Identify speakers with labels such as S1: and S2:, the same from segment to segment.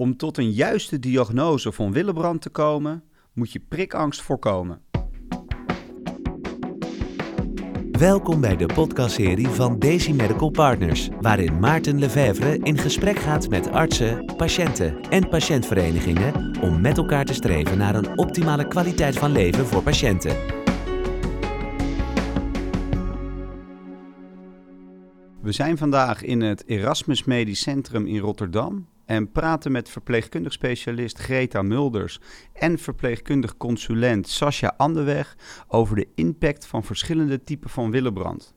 S1: Om tot een juiste diagnose van Willebrand te komen, moet je prikangst voorkomen.
S2: Welkom bij de podcastserie van Daisy Medical Partners, waarin Maarten Lefevre in gesprek gaat met artsen, patiënten en patiëntverenigingen om met elkaar te streven naar een optimale kwaliteit van leven voor patiënten.
S1: We zijn vandaag in het Erasmus Medisch Centrum in Rotterdam en praten met verpleegkundig specialist Greta Mulders en verpleegkundig consulent Sascha Anderweg over de impact van verschillende typen van Willebrand.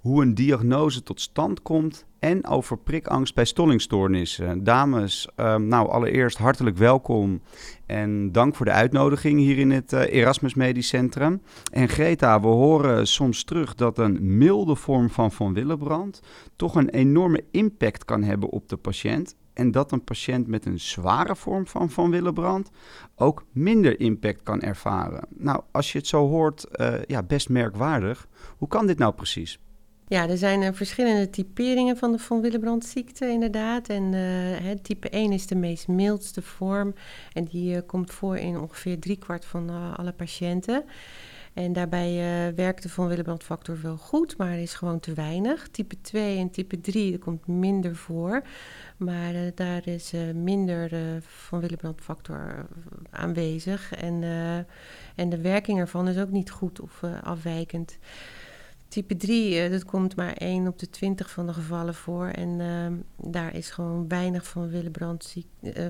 S1: Hoe een diagnose tot stand komt en over prikangst bij stollingstoornissen. Dames, ehm, nou allereerst hartelijk welkom en dank voor de uitnodiging hier in het uh, Erasmus Medisch Centrum. En Greta, we horen soms terug dat een milde vorm van Van Willebrand toch een enorme impact kan hebben op de patiënt en dat een patiënt met een zware vorm van Van Willebrand ook minder impact kan ervaren. Nou, als je het zo hoort, uh, ja, best merkwaardig. Hoe kan dit nou precies?
S3: Ja, er zijn uh, verschillende typeringen van de Van Willebrand ziekte inderdaad. En uh, type 1 is de meest mildste vorm. En die komt voor in ongeveer driekwart van alle patiënten. En daarbij uh, werkt de Van Willebrand factor wel goed, maar er is gewoon te weinig. Type 2 en type 3 komt minder voor. Maar uh, daar is uh, minder Van Willebrand factor aanwezig. En, en de werking ervan is ook niet goed of afwijkend. Type 3, dat komt maar 1 op de 20 van de gevallen voor. En daar is gewoon weinig van Willebrand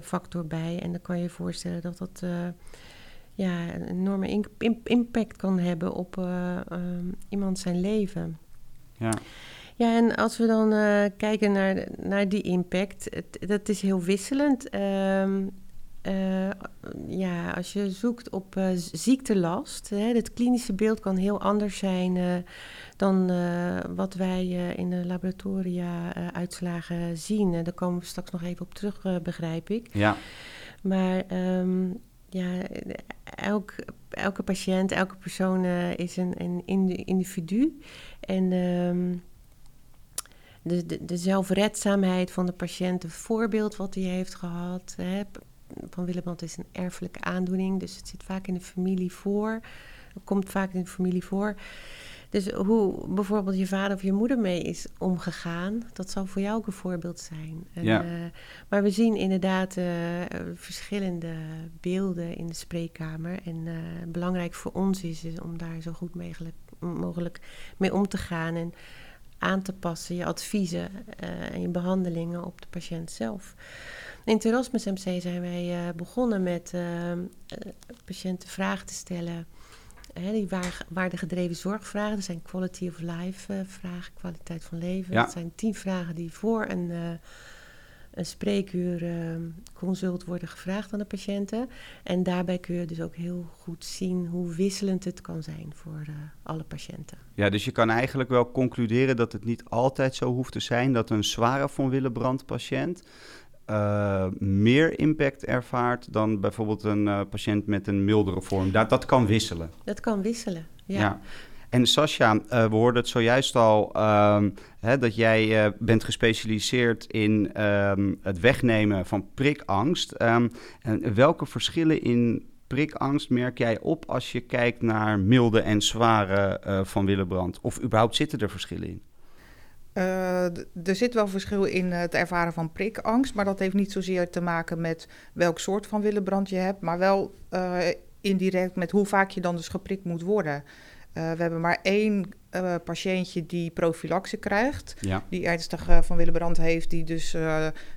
S3: factor bij. En dan kan je je voorstellen dat dat ja, een enorme impact kan hebben op uh, iemand zijn leven.
S1: Ja.
S3: Ja, en als we dan uh, kijken naar, naar die impact, het, dat is heel wisselend. Um, uh, ja, als je zoekt op uh, ziektelast, hè, het klinische beeld kan heel anders zijn uh, dan wat wij in de laboratoria uitslagen zien. daar komen we straks nog even op terug, begrijp ik.
S1: Ja.
S3: Maar um, ja, elk, elke patiënt, elke persoon uh, is een, een individu. En um, de, de, zelfredzaamheid van de patiënt, het voorbeeld wat hij heeft gehad. Van Willebrand is een erfelijke aandoening, dus het zit vaak in de familie voor. Het komt vaak in de familie voor. Dus hoe bijvoorbeeld je vader of je moeder mee is omgegaan, dat zal voor jou ook een voorbeeld zijn.
S1: ja.
S3: Uh, maar we zien inderdaad uh, verschillende beelden in de spreekkamer. En uh, belangrijk voor ons is, is, om daar zo goed mogelijk, mogelijk mee om te gaan en aan te passen, je adviezen en je behandelingen op de patiënt zelf. In het Erasmus MC zijn wij begonnen met patiënten vragen te stellen Hè, die waardegedreven zorgvragen, dat zijn quality of life uh, vragen, kwaliteit van leven.
S1: Ja.
S3: Dat zijn tien vragen die voor een, uh, een spreekuur uh, consult worden gevraagd aan de patiënten. En daarbij kun je dus ook heel goed zien hoe wisselend het kan zijn voor alle patiënten.
S1: Ja, dus je kan eigenlijk wel concluderen dat het niet altijd zo hoeft te zijn dat een zware van Willebrand patiënt uh, meer impact ervaart dan bijvoorbeeld een uh, patiënt met een mildere vorm. Dat, dat kan wisselen.
S3: Dat kan wisselen, ja.
S1: ja. En Sascha, uh, we hoorden het zojuist al ehm, hè, dat jij bent gespecialiseerd in ehm, het wegnemen van prikangst. Ehm, en welke verschillen in prikangst merk jij op als je kijkt naar milde en zware van Willebrand? Of überhaupt zitten er verschillen in?
S4: Uh, er zit wel verschil in het ervaren van prikangst, maar dat heeft niet zozeer te maken met welk soort van Willebrand je hebt, maar wel uh, indirect met hoe vaak je dan dus geprikt moet worden. Uh, we hebben maar één patiëntje die profilaxe krijgt,
S1: ja.
S4: die ernstig van Willebrand heeft, die dus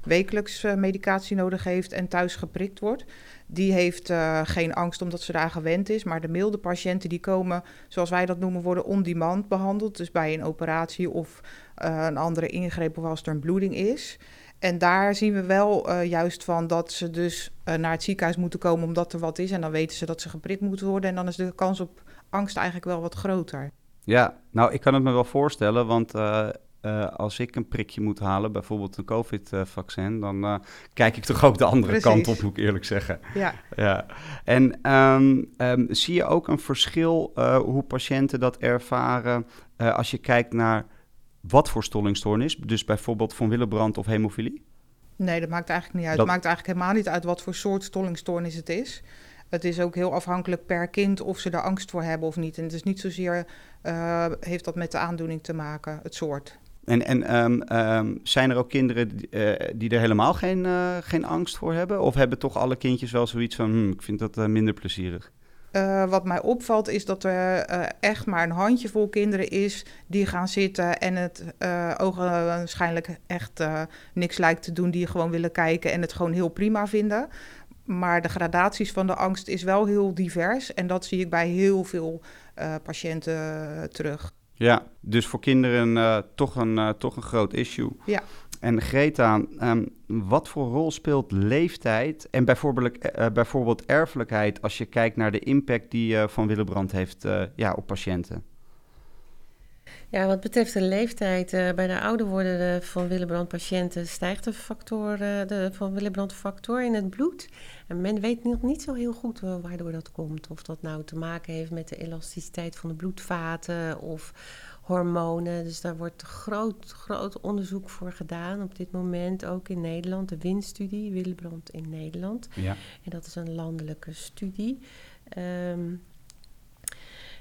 S4: wekelijks medicatie nodig heeft en thuis geprikt wordt. Die heeft geen angst omdat ze daar gewend is. Maar de milde patiënten die komen, zoals wij dat noemen, worden on-demand behandeld. Dus bij een operatie of een andere ingreep of als er een bloeding is. En daar zien we wel uh, juist van dat ze dus naar het ziekenhuis moeten komen omdat er wat is. En dan weten ze dat ze geprikt moeten worden. En dan is de kans op angst eigenlijk wel wat groter.
S1: Ja, nou, ik kan het me wel voorstellen, want uh, als ik een prikje moet halen, bijvoorbeeld een COVID-vaccin, dan uh, kijk ik toch ook de andere
S4: Precies.
S1: kant op, moet ik eerlijk zeggen.
S4: Ja.
S1: ja. En um, um, zie je ook een verschil uh, hoe patiënten dat ervaren als je kijkt naar wat voor stollingstoornis, dus bijvoorbeeld van Willebrand of hemofilie?
S4: Nee, dat maakt eigenlijk niet uit.
S1: Dat-
S4: Het maakt eigenlijk helemaal niet uit wat voor soort stollingstoornis het is. Het is ook heel afhankelijk per kind of ze er angst voor hebben of niet. En het is niet zozeer, eh, heeft dat met de aandoening te maken, het soort.
S1: En, en ehm, ehm, zijn er ook kinderen die, eh, die er helemaal geen, eh, geen angst voor hebben? Of hebben toch alle kindjes wel zoiets van, hm, ik vind dat minder plezierig?
S4: Eh, wat mij opvalt is dat er eh, echt maar een handjevol kinderen is die gaan zitten en het eh ogenschijnlijk echt eh, niks lijkt te doen, die gewoon willen kijken en het gewoon heel prima vinden. Maar de gradaties van de angst is wel heel divers en dat zie ik bij heel veel patiënten terug.
S1: Ja, dus voor kinderen toch, een, toch een groot issue.
S4: Ja.
S1: En Greta, ehm, wat voor rol speelt leeftijd en bijvoorbeeld, eh, bijvoorbeeld erfelijkheid als je kijkt naar de impact die eh, Van Willebrand heeft eh, ja, op patiënten?
S3: Ja, wat betreft de leeftijd, eh, bij de ouder wordende van Willebrand-patiënten stijgt de, factor, eh, de van Willebrand-factor in het bloed. En men weet nog niet zo heel goed eh, waardoor dat komt. Of dat nou te maken heeft met de elasticiteit van de bloedvaten of hormonen. Dus daar wordt groot, groot onderzoek voor gedaan op dit moment, ook in Nederland. De WIN-studie, Willebrand in Nederland.
S1: Ja.
S3: En dat is een landelijke studie. Ehm,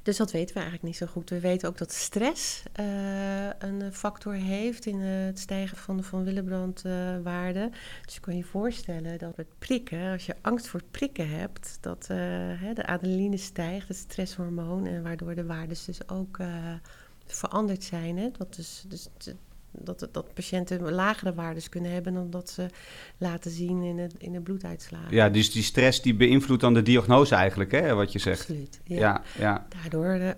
S3: dus dat weten we eigenlijk niet zo goed. We weten ook dat stress eh, een factor heeft in eh, het stijgen van de Van Willebrand-waarde. dus je kan je voorstellen dat het prikken, als je angst voor prikken hebt, dat eh, hè, de adrenaline stijgt, het stresshormoon, en waardoor de waardes dus ook eh, veranderd zijn. Hè? Dat, dus, dus, dat, dat patiënten lagere waardes kunnen hebben dan dat ze laten zien in, het, in de bloeduitslagen.
S1: ja, dus die stress die beïnvloedt dan de diagnose eigenlijk, hè, wat je zegt.
S3: Absoluut. Ja.
S1: Ja, ja.
S3: Daardoor eh,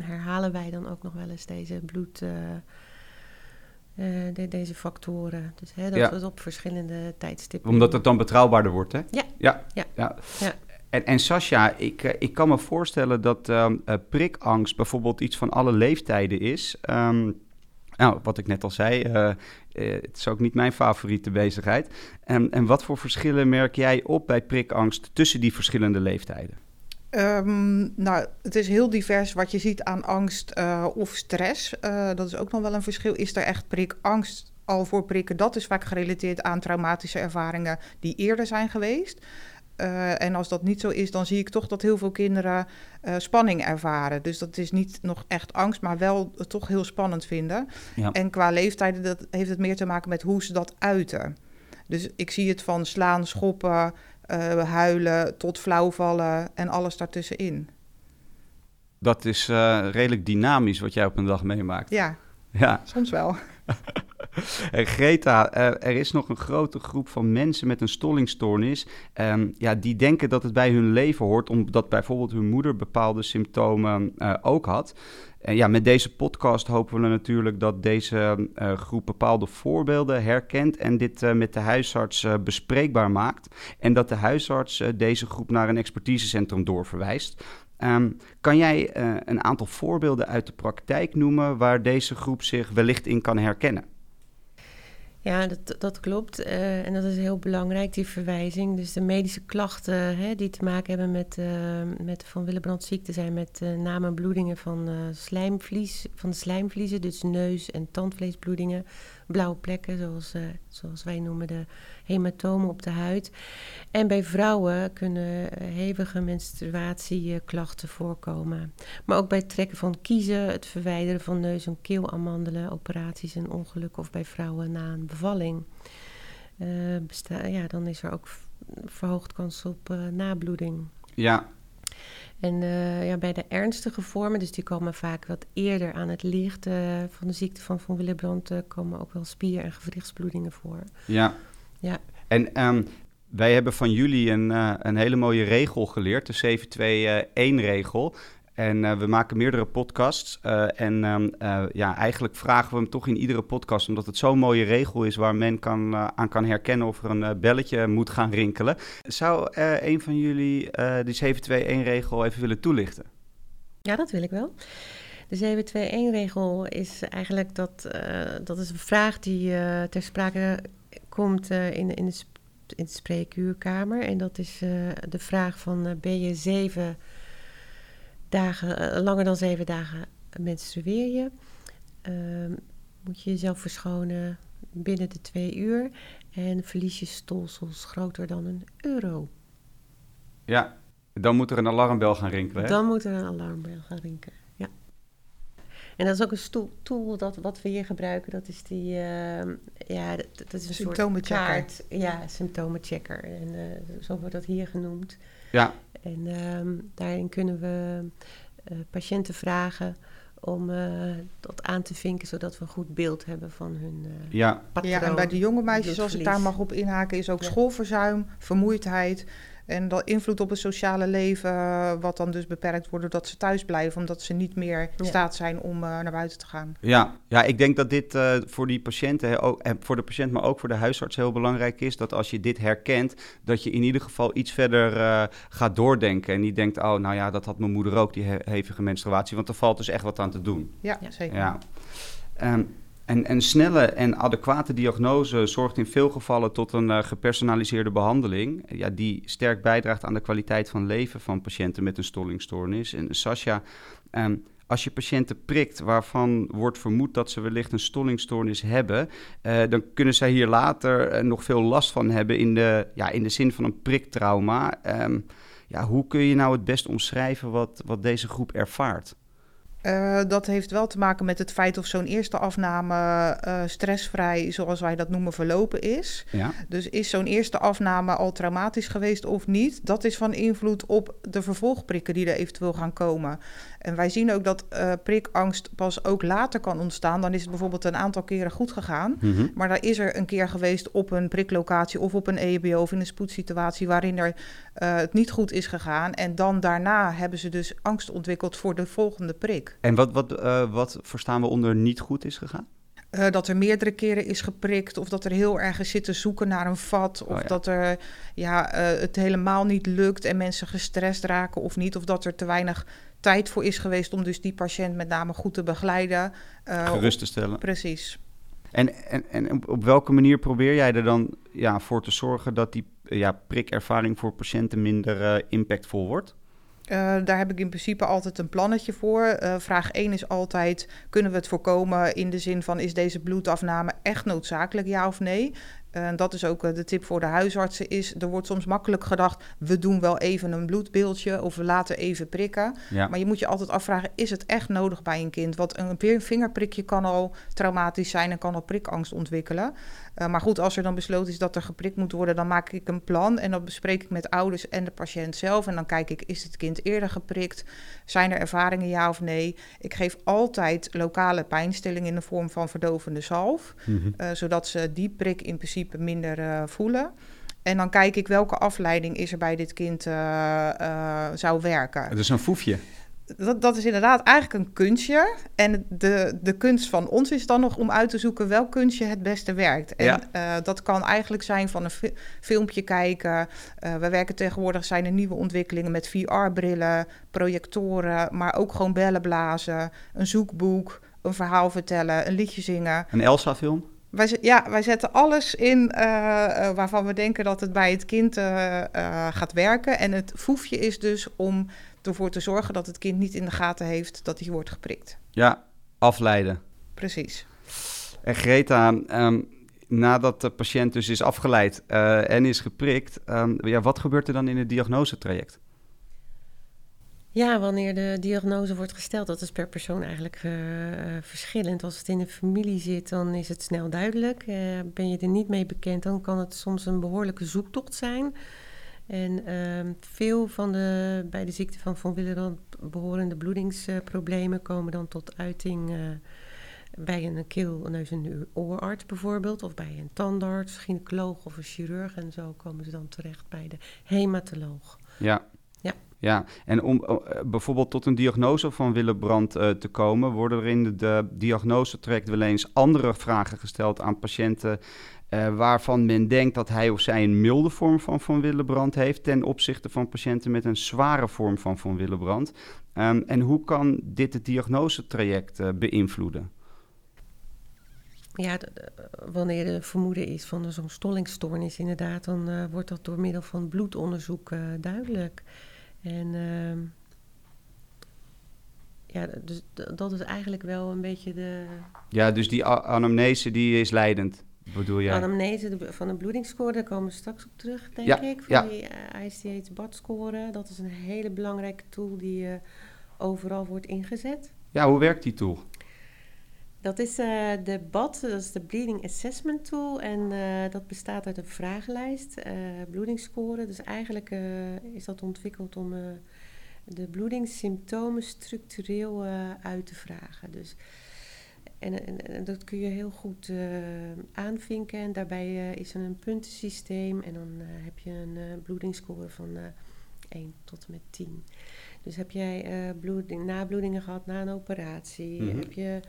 S3: herhalen wij dan ook nog wel eens deze bloed, eh, eh, de- deze factoren. Dus hè, dat
S1: Ja.
S3: we het op verschillende tijdstippen.
S1: Omdat het dan betrouwbaarder wordt, hè?
S3: Ja.
S1: Ja.
S3: Ja.
S1: ja.
S3: Ja.
S1: En, en Sascha, ik, eh, ik kan me voorstellen dat ehm, eh, prikangst bijvoorbeeld iets van alle leeftijden is. Ehm, nou, wat ik net al zei, eh, het is ook niet mijn favoriete bezigheid. En, en wat voor verschillen merk jij op bij prikangst tussen die verschillende leeftijden?
S4: Ehm, nou, het is heel divers wat je ziet aan angst of stress. Dat is ook nog wel een verschil. Is er echt prikangst al voor prikken? Dat is vaak gerelateerd aan traumatische ervaringen die eerder zijn geweest. Eh, en als dat niet zo is, dan zie ik toch dat heel veel kinderen eh, spanning ervaren. Dus dat is niet nog echt angst, maar wel het toch heel spannend vinden.
S1: Ja.
S4: En qua leeftijden dat heeft het meer te maken met hoe ze dat uiten. Dus ik zie het van slaan, schoppen, eh, huilen tot flauwvallen en alles daartussenin.
S1: Dat is redelijk dynamisch wat jij op een dag meemaakt.
S4: Ja,
S1: Ja.
S4: soms wel.
S1: Greta, er is nog een grote groep van mensen met een stollingstoornis. ehm, ja, die denken dat het bij hun leven hoort, omdat bijvoorbeeld hun moeder bepaalde symptomen eh, ook had. En ja, met deze podcast hopen we natuurlijk dat deze eh, groep bepaalde voorbeelden herkent en dit eh, met de huisarts bespreekbaar maakt. En dat de huisarts deze groep naar een expertisecentrum doorverwijst. Ehm, kan jij een aantal voorbeelden uit de praktijk noemen waar deze groep zich wellicht in kan herkennen?
S3: Ja, dat, dat klopt. Eh, en dat is heel belangrijk, die verwijzing. Dus de medische klachten hè, die te maken hebben met, eh, met Van Willebrand ziekte zijn met uh, name bloedingen van, uh, slijmvlies, van de slijmvliezen, dus neus- en tandvleesbloedingen, blauwe plekken, zoals, uh, zoals wij noemen de hematomen op de huid. En bij vrouwen kunnen hevige menstruatieklachten voorkomen. Maar ook bij het trekken van kiezen, het verwijderen van neus- en keelamandelen, operaties en ongelukken of bij vrouwen na een bevalling. Besta- ja, dan is er ook verhoogd kans op nabloeding.
S1: Ja.
S3: En uh, ja, bij de ernstige vormen, dus die komen vaak wat eerder aan het licht uh, van de ziekte van Von Willebrand, komen ook wel spier- en gewrichtsbloedingen voor.
S1: Ja.
S3: ja.
S1: En um, wij hebben van jullie een, een hele mooie regel geleerd, de 721-regel. En uh, we maken meerdere podcasts. Uh, en um, uh, ja, eigenlijk vragen we hem toch in iedere podcast, omdat het zo'n mooie regel is waar men kan, aan kan herkennen of er een belletje moet gaan rinkelen. Zou een van jullie die 721-regel even willen toelichten?
S3: Ja, dat wil ik wel. De 721-regel is eigenlijk dat, dat is een vraag die ter sprake komt in, in, de, in de spreekuurkamer. En dat is de vraag van ben je zeven dagen, uh, langer dan zeven dagen menstrueer je. Uh, moet je jezelf verschonen binnen de twee uur. En verlies je stolsels groter dan een euro.
S1: Ja, dan moet er een alarmbel gaan rinkelen. Hè?
S3: Dan moet er een alarmbel gaan rinkelen. Ja. En dat is ook een stoel, tool dat, wat we hier gebruiken. Dat is die, uh, ja, dat, dat is een soort kaart. Ja, symptomenchecker. En uh, zo wordt dat hier genoemd.
S1: Ja.
S3: En um, daarin kunnen we uh, patiënten vragen om uh, dat aan te vinken, zodat we een goed beeld hebben van hun uh,
S1: ja.
S4: patroon. Ja, en bij de jonge meisjes, als ik daar mag op inhaken, is ook ja. schoolverzuim, vermoeidheid, en dat invloed op het sociale leven, eh, wat dan dus beperkt wordt doordat ze thuis blijven, omdat ze niet meer in staat zijn om uh, naar buiten te gaan.
S1: Ja, ja ik denk dat dit uh, voor die patiënten, ook, voor de patiënt, maar ook voor de huisarts heel belangrijk is. Dat als je dit herkent, dat je in ieder geval iets verder uh, gaat doordenken. En niet denkt, oh nou ja, dat had mijn moeder ook, die he hevige menstruatie. Want er valt dus echt wat aan te doen.
S4: Ja, zeker.
S1: Ja. Um, en, snelle en adequate diagnose zorgt in veel gevallen tot een uh, gepersonaliseerde behandeling, ja, die sterk bijdraagt aan de kwaliteit van leven van patiënten met een stollingstoornis. En Sascha, um, als je patiënten prikt waarvan wordt vermoed dat ze wellicht een stollingstoornis hebben, uh, dan kunnen zij hier later uh, nog veel last van hebben in de, ja, in de zin van een priktrauma. Um, ja, hoe kun je nou het best omschrijven wat, wat deze groep ervaart?
S4: Uh, dat heeft wel te maken met het feit of zo'n eerste afname uh, stressvrij, zoals wij dat noemen, verlopen is.
S1: Ja.
S4: Dus is zo'n eerste afname al traumatisch geweest of niet? Dat is van invloed op de vervolgprikken die er eventueel gaan komen. En wij zien ook dat uh, prikangst pas ook later kan ontstaan. Dan is het bijvoorbeeld een aantal keren goed gegaan.
S1: Mm -hmm.
S4: Maar daar is er een keer geweest op een priklocatie of op een EHBO of in een spoedsituatie waarin er het niet goed is gegaan. En dan daarna hebben ze dus angst ontwikkeld voor de volgende prik.
S1: En wat, wat, uh, wat verstaan we onder niet goed is gegaan?
S4: Uh, dat er meerdere keren is geprikt, of dat er heel erg is zitten zoeken naar een vat, of
S1: Oh ja.
S4: dat er ja, uh, het helemaal niet lukt en mensen gestrest raken of niet, of dat er te weinig tijd voor is geweest om dus die patiënt met name goed te begeleiden. Uh,
S1: Gerust te stellen.
S4: Precies.
S1: En, en, en op, welke manier probeer jij er dan ja, voor te zorgen dat die ja, prikervaring voor patiënten minder impactvol wordt?
S4: Uh, daar heb ik in principe altijd een plannetje voor. Uh, vraag 1 is altijd: kunnen we het voorkomen in de zin van is deze bloedafname echt noodzakelijk, ja of nee? En dat is ook de tip voor de huisartsen. Is, er wordt soms makkelijk gedacht, we doen wel even een bloedbeeldje of we laten even prikken.
S1: Ja.
S4: Maar je moet je altijd afvragen, is het echt nodig bij een kind? Want een vingerprikje kan al traumatisch zijn en kan al prikangst ontwikkelen. Uh, maar goed, als er dan besloten is dat er geprikt moet worden, dan maak ik een plan. En dat bespreek ik met ouders en de patiënt zelf. En dan kijk ik, is het kind eerder geprikt? Zijn er ervaringen, ja of nee? Ik geef altijd lokale pijnstilling in de vorm van verdovende zalf.
S1: Mhm.
S4: Uh, zodat ze die prik in principe minder uh, voelen. En dan kijk ik welke afleiding is er bij dit kind uh, zou werken.
S1: Het is een foefje.
S4: Dat, dat, is inderdaad eigenlijk een kunstje. En de, de kunst van ons is dan nog om uit te zoeken welk kunstje het beste werkt. En
S1: ja.
S4: uh, dat kan eigenlijk zijn van een fi filmpje kijken. Uh, we werken tegenwoordig, zijn er nieuwe ontwikkelingen met VR-brillen, projectoren, maar ook gewoon bellen blazen, een zoekboek, een verhaal vertellen, een liedje zingen.
S1: Een Elsa-film?
S4: Wij, ja, wij zetten alles in uh, uh, waarvan we denken dat het bij het kind uh, gaat werken. En het foefje is dus om ervoor te zorgen dat het kind niet in de gaten heeft dat hij wordt geprikt.
S1: Ja, afleiden.
S4: Precies.
S1: En Greta, um, nadat de patiënt dus is afgeleid en is geprikt, um, ja, wat gebeurt er dan in het diagnosetraject?
S3: Ja, wanneer de diagnose wordt gesteld, dat is per persoon eigenlijk uh, verschillend. Als het in een familie zit, dan is het snel duidelijk. Uh, ben je er niet mee bekend, dan kan het soms een behoorlijke zoektocht zijn. En uh, veel van de bij de ziekte van Von Willebrand behorende bloedingsproblemen komen dan tot uiting bij een keel-, neus- en oorarts bijvoorbeeld, of bij een tandarts, gynaecoloog of een chirurg. En zo komen ze dan terecht bij de hematoloog.
S1: Ja.
S3: Ja.
S1: En om uh, bijvoorbeeld tot een diagnose van Willebrand uh, te komen, worden er in de, de diagnosetraject wel eens andere vragen gesteld aan patiënten uh, waarvan men denkt dat hij of zij een milde vorm van Van Willebrand heeft ten opzichte van patiënten met een zware vorm van Van Willebrand. Um, en hoe kan dit het diagnosetraject beïnvloeden?
S3: Ja, wanneer er vermoeden is van zo'n stollingstoornis inderdaad, dan wordt dat door middel van bloedonderzoek duidelijk. En uh, ja, dus dat is eigenlijk wel een beetje de...
S1: Ja, dus die anamnese die is leidend. bedoel jij?
S3: Anamnese van de bloedingsscore, daar komen we straks op terug, denk
S1: Ja,
S3: ik.
S1: ja.
S3: Van die uh, ICH-BAD-score. Dat is een hele belangrijke tool die eh, overal wordt ingezet.
S1: Ja, hoe werkt die tool?
S3: Dat is eh, de BAD, dat is de Bleeding Assessment Tool. En eh, dat bestaat uit een vragenlijst, eh bloedingsscore. Dus eigenlijk is dat ontwikkeld om de bloedingssymptomen structureel uit te vragen. Dus, en, en, en dat kun je heel goed aanvinken. En daarbij is er een puntensysteem. En dan heb je een bloedingsscore van eh 1 tot en met 10. Dus heb jij bloeding, nabloedingen gehad na een operatie?
S1: Mhm.
S3: Heb je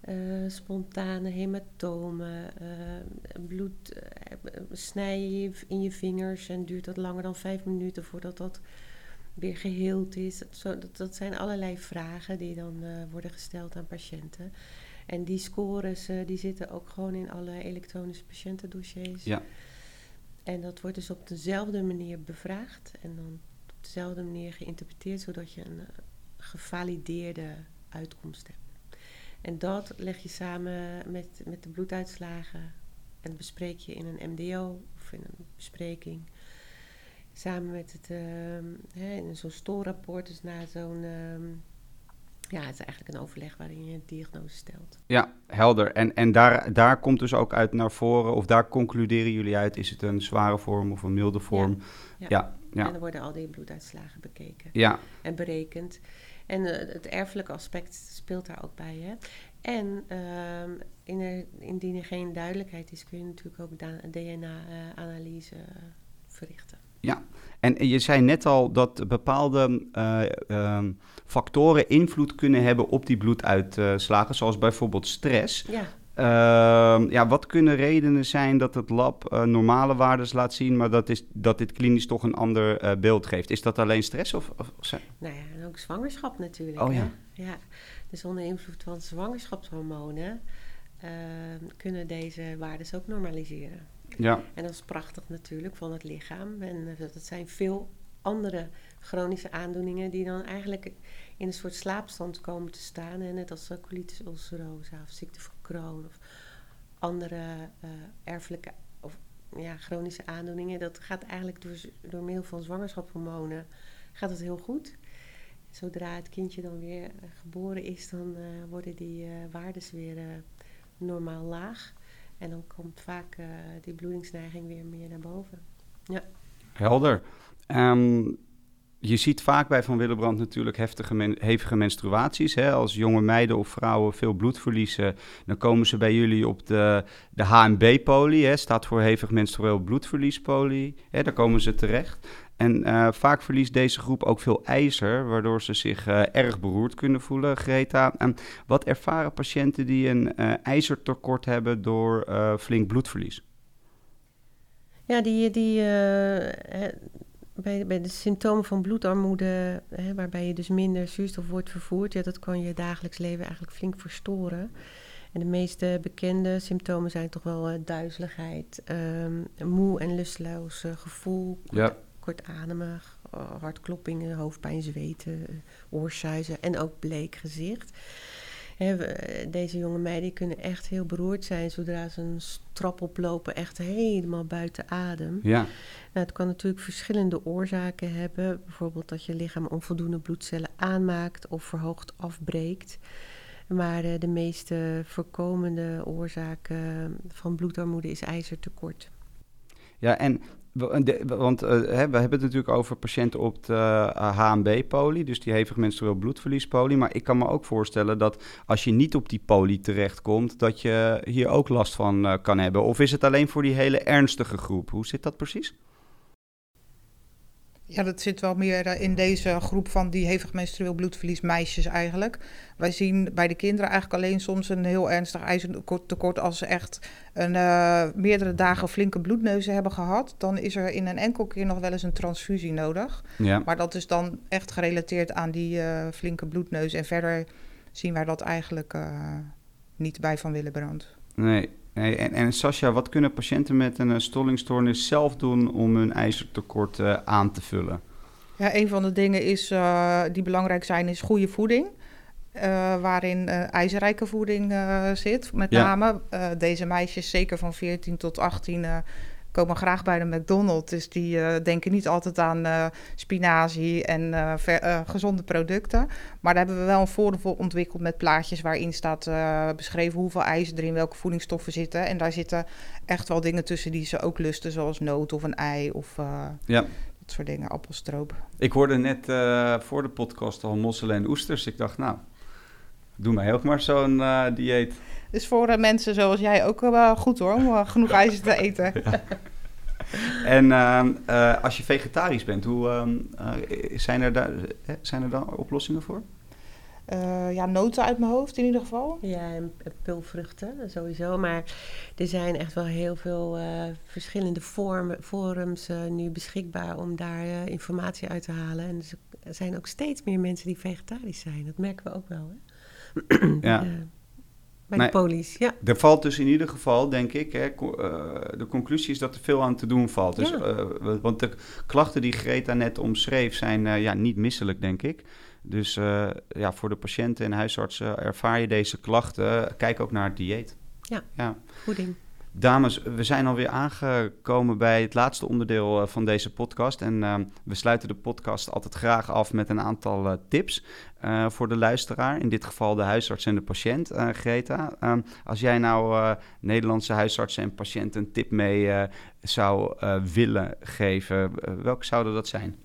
S3: eh, spontane hematomen, eh, bloed, snij je je in je vingers en duurt dat langer dan vijf minuten voordat dat weer geheeld is. Zo, dat, dat zijn allerlei vragen die dan worden gesteld aan patiënten. En die scores die zitten ook gewoon in alle elektronische patiëntendossiers.
S1: Ja.
S3: En dat wordt dus op dezelfde manier bevraagd en dan op dezelfde manier geïnterpreteerd, zodat je een gevalideerde uitkomst hebt. En dat leg je samen met, met de bloeduitslagen en bespreek je in een MDO of in een bespreking. Samen met het, ehm, hè, in zo'n stoorrapport, dus na zo'n, ehm, ja, het is eigenlijk een overleg waarin je een diagnose stelt.
S1: Ja, helder. En, en daar, daar komt dus ook uit naar voren, of daar concluderen jullie uit, is het een zware vorm of een milde vorm?
S3: Ja.
S1: Ja, ja,
S3: En dan worden al die bloeduitslagen bekeken.
S1: ja,
S3: en berekend. En eh, het erfelijke aspect speelt daar ook bij. Hè? En ehm, in er, indien er geen duidelijkheid is, kun je natuurlijk ook DNA-analyse eh, verrichten.
S1: ja. En je zei net al dat bepaalde eh, ehm, factoren invloed kunnen hebben op die bloeduitslagen, zoals bijvoorbeeld stress.
S3: Ja,
S1: ja, wat kunnen redenen zijn dat het lab eh, normale waardes laat zien, maar dat, is, dat dit klinisch toch een ander eh, beeld geeft? Is dat alleen stress of, of zijn-
S3: nou ja, en ook zwangerschap natuurlijk.
S1: Oh
S3: hè?
S1: ja.
S3: ja. Dus onder invloed van zwangerschapshormonen ehm, kunnen deze waarden ook normaliseren.
S1: Ja,
S3: En dat is prachtig natuurlijk van het lichaam. En eh, dat zijn veel andere chronische aandoeningen die dan eigenlijk in een soort slaapstand komen te staan. En net als colitis ulcerosa of ziekte van Crohn of andere eh, erfelijke of ja, chronische aandoeningen. Dat gaat eigenlijk door, door middel van zwangerschapshormonen gaat het heel goed. Zodra het kindje dan weer eh, geboren is, dan eh, worden die eh waardes weer normaal laag. En dan komt vaak die bloedingsneiging weer meer naar boven.
S1: helder. Ehm, je ziet vaak bij Van Willebrand natuurlijk heftige hevige menstruaties. Hè? Als jonge meiden of vrouwen veel bloed verliezen, dan komen ze bij jullie op de, de HMB-poli. Staat voor hevig menstrueel bloedverliespoli. Hè? Daar komen ze terecht. En eh, vaak verliest deze groep ook veel ijzer, waardoor ze zich eh, erg beroerd kunnen voelen, Greta. En wat ervaren patiënten die een eh, ijzertekort hebben door flink bloedverlies?
S3: Ja, die, die, bij, bij de symptomen van bloedarmoede, hè, waarbij je dus minder zuurstof wordt vervoerd, ja, dat kan je dagelijks leven eigenlijk flink verstoren. En de meeste bekende symptomen zijn toch wel eh, duizeligheid, ehm, moe en lusteloos eh, gevoel,
S1: Ja.
S3: kortademig, uh, hartkloppingen, hoofdpijn, zweten, eh, oorsuizen en ook bleek gezicht. We- eh, deze jonge meiden kunnen echt heel beroerd zijn zodra ze een trap oplopen, echt helemaal buiten adem.
S1: Ja,
S3: Nou, het kan natuurlijk verschillende oorzaken hebben. Bijvoorbeeld dat je lichaam onvoldoende bloedcellen aanmaakt of verhoogd afbreekt. Maar eh, de meest eh, voorkomende oorzaak van bloedarmoede is ijzertekort.
S1: Ja, en want eh, we hebben het natuurlijk over patiënten op de eh, HMB-poli, dus die hevig menstrueel bloedverliespoli. Maar ik kan me ook voorstellen dat als je niet op die poli terechtkomt, dat je hier ook last van eh, kan hebben. Of is het alleen voor die hele ernstige groep? Hoe zit dat precies?
S4: Ja, dat zit wel meer eh, in deze groep van die hevig menstrueel bloedverlies meisjes eigenlijk. Wij zien bij de kinderen eigenlijk alleen soms een heel ernstig ijzertekort als ze echt een, eh, meerdere dagen flinke bloedneuzen hebben gehad. Dan is er in een enkel keer nog wel eens een transfusie nodig.
S1: Ja,
S4: Maar dat is dan echt gerelateerd aan die eh, flinke bloedneus. En verder zien wij dat eigenlijk niet bij Van Willebrand.
S1: nee. En, en Sascha, wat kunnen patiënten met een eh, stollingstoornis zelf doen om hun ijzertekort eh, aan te vullen?
S4: Ja, een van de dingen is, eh, die belangrijk zijn is goede voeding. waarin ijzerrijke voeding zit. Met
S1: Ja.
S4: name deze meisjes, zeker van 14 tot 18, eh, komen graag bij de McDonald's. Dus die eh, denken niet altijd aan eh, spinazie en eh, ver- gezonde producten. Maar daar hebben we wel een forum voor ontwikkeld met plaatjes waarin staat beschreven hoeveel ijzer er in welke voedingsstoffen zitten. En daar zitten echt wel dingen tussen die ze ook lusten, zoals noot of een ei of
S1: Ja.
S4: dat soort dingen, appelstroop.
S1: Ik hoorde net voor de podcast al mosselen en oesters. Ik dacht, nou, doe mij ook maar zo'n eh, dieet.
S4: Dus voor eh, mensen zoals jij ook wel goed hoor, om eh, genoeg ijzer te eten.
S1: En ehm, eh, als je vegetarisch bent, hoe, ehm, eh, zijn, er daar, eh, zijn er dan oplossingen voor?
S4: Eh, ja, noten uit mijn hoofd in ieder geval.
S3: Ja, en en pulvruchten sowieso. Maar er zijn echt wel heel veel eh, verschillende vormen, forums eh, nu beschikbaar om daar eh, informatie uit te halen. En dus er zijn ook steeds meer mensen die vegetarisch zijn. Dat merken we ook wel. Hè?
S1: Ja.
S3: Bij
S1: Nee.
S3: de polies, ja.
S1: Er valt dus in ieder geval, denk ik, hè, co- eh, de conclusie is dat er veel aan te doen valt. Dus,
S3: Ja.
S1: eh, want de klachten die Greta net omschreef zijn eh, ja, niet misselijk, denk ik. Dus ja, voor de patiënten en huisartsen ervaar je deze klachten, kijk ook naar het dieet.
S3: Ja.
S1: ja.
S3: Voeding.
S1: Dames, we zijn alweer aangekomen bij het laatste onderdeel eh, van deze podcast. En eh, we sluiten de podcast altijd graag af met een aantal eh, tips eh, voor de luisteraar. In dit geval de huisarts en de patiënt, Greta. Ehm, als jij nou Nederlandse huisartsen en patiënten een tip mee zou willen geven, welke zouden dat zijn?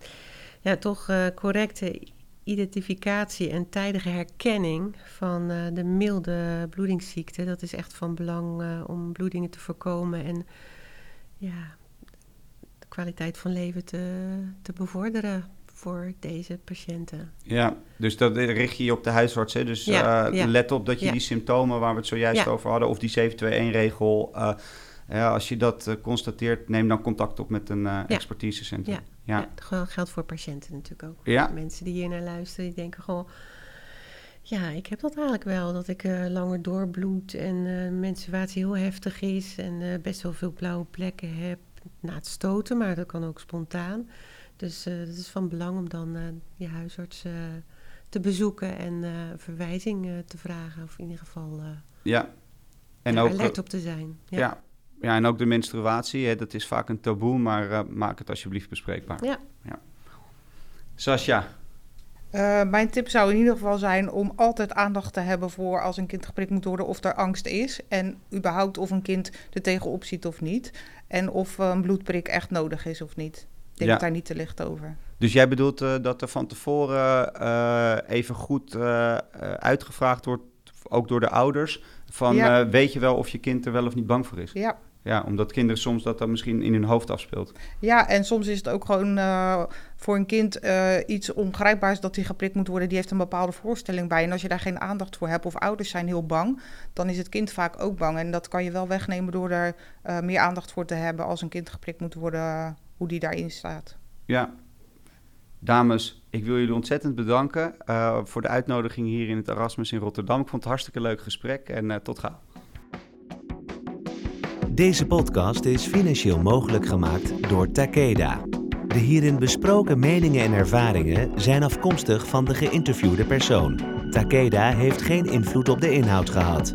S3: Ja, toch correcte identificatie en tijdige herkenning van eh, de milde bloedingsziekte. Dat is echt van belang eh, om bloedingen te voorkomen en ja, de kwaliteit van leven te, te bevorderen voor deze patiënten.
S1: Ja, dus dat richt je je op de huisarts. Hè? Dus
S3: Ja,
S1: eh,
S3: ja.
S1: let op dat je
S3: Ja.
S1: die symptomen waar we het zojuist over hadden, of die 721-regel, eh, ja, als je dat eh, constateert, neem dan contact op met een eh, expertisecentrum.
S3: Ja. Gel- geldt voor patiënten natuurlijk ook.
S1: Ja.
S3: Mensen die hier naar luisteren, die denken gewoon... Ja, ik heb dat eigenlijk wel, dat ik eh, langer doorbloed en eh menstruatie heel heftig is... en best wel veel blauwe plekken heb na het stoten, maar dat kan ook spontaan. Dus het is van belang om dan je huisarts te bezoeken en verwijzing te vragen... of in ieder geval
S1: ja. En
S3: daar
S1: ook,
S3: alert op te zijn.
S1: ja. Ja. En ook de menstruatie, hè, dat is vaak een taboe, maar eh, maak het alsjeblieft bespreekbaar.
S3: Ja.
S1: Sascha,
S4: Eh, mijn tip zou in ieder geval zijn om altijd aandacht te hebben voor als een kind geprikt moet worden of er angst is. En überhaupt of een kind er tegenop ziet of niet. En of een bloedprik echt nodig is of niet. Ik denk
S1: Ja.
S4: daar niet te licht over.
S1: dus jij bedoelt eh, dat er van tevoren eh, even goed eh, eh, uitgevraagd wordt, ook door de ouders, van
S4: Ja.
S1: eh, weet je wel of je kind er wel of niet bang voor is?
S4: Ja.
S1: Ja, omdat kinderen soms dat dan misschien in hun hoofd afspeelt.
S4: ja, en soms is het ook gewoon eh, voor een kind eh, iets ongrijpbaars dat hij geprikt moet worden. Die heeft een bepaalde voorstelling bij. En als je daar geen aandacht voor hebt of ouders zijn heel bang, dan is het kind vaak ook bang. En dat kan je wel wegnemen door er eh, meer aandacht voor te hebben als een kind geprikt moet worden, hoe die daarin staat.
S1: Ja. Dames, ik wil jullie ontzettend bedanken voor de uitnodiging hier in het Erasmus in Rotterdam. Ik vond het hartstikke leuk gesprek en tot gauw.
S2: Deze podcast is financieel mogelijk gemaakt door Takeda. De hierin besproken meningen en ervaringen zijn afkomstig van de geïnterviewde persoon. Takeda heeft geen invloed op de inhoud gehad.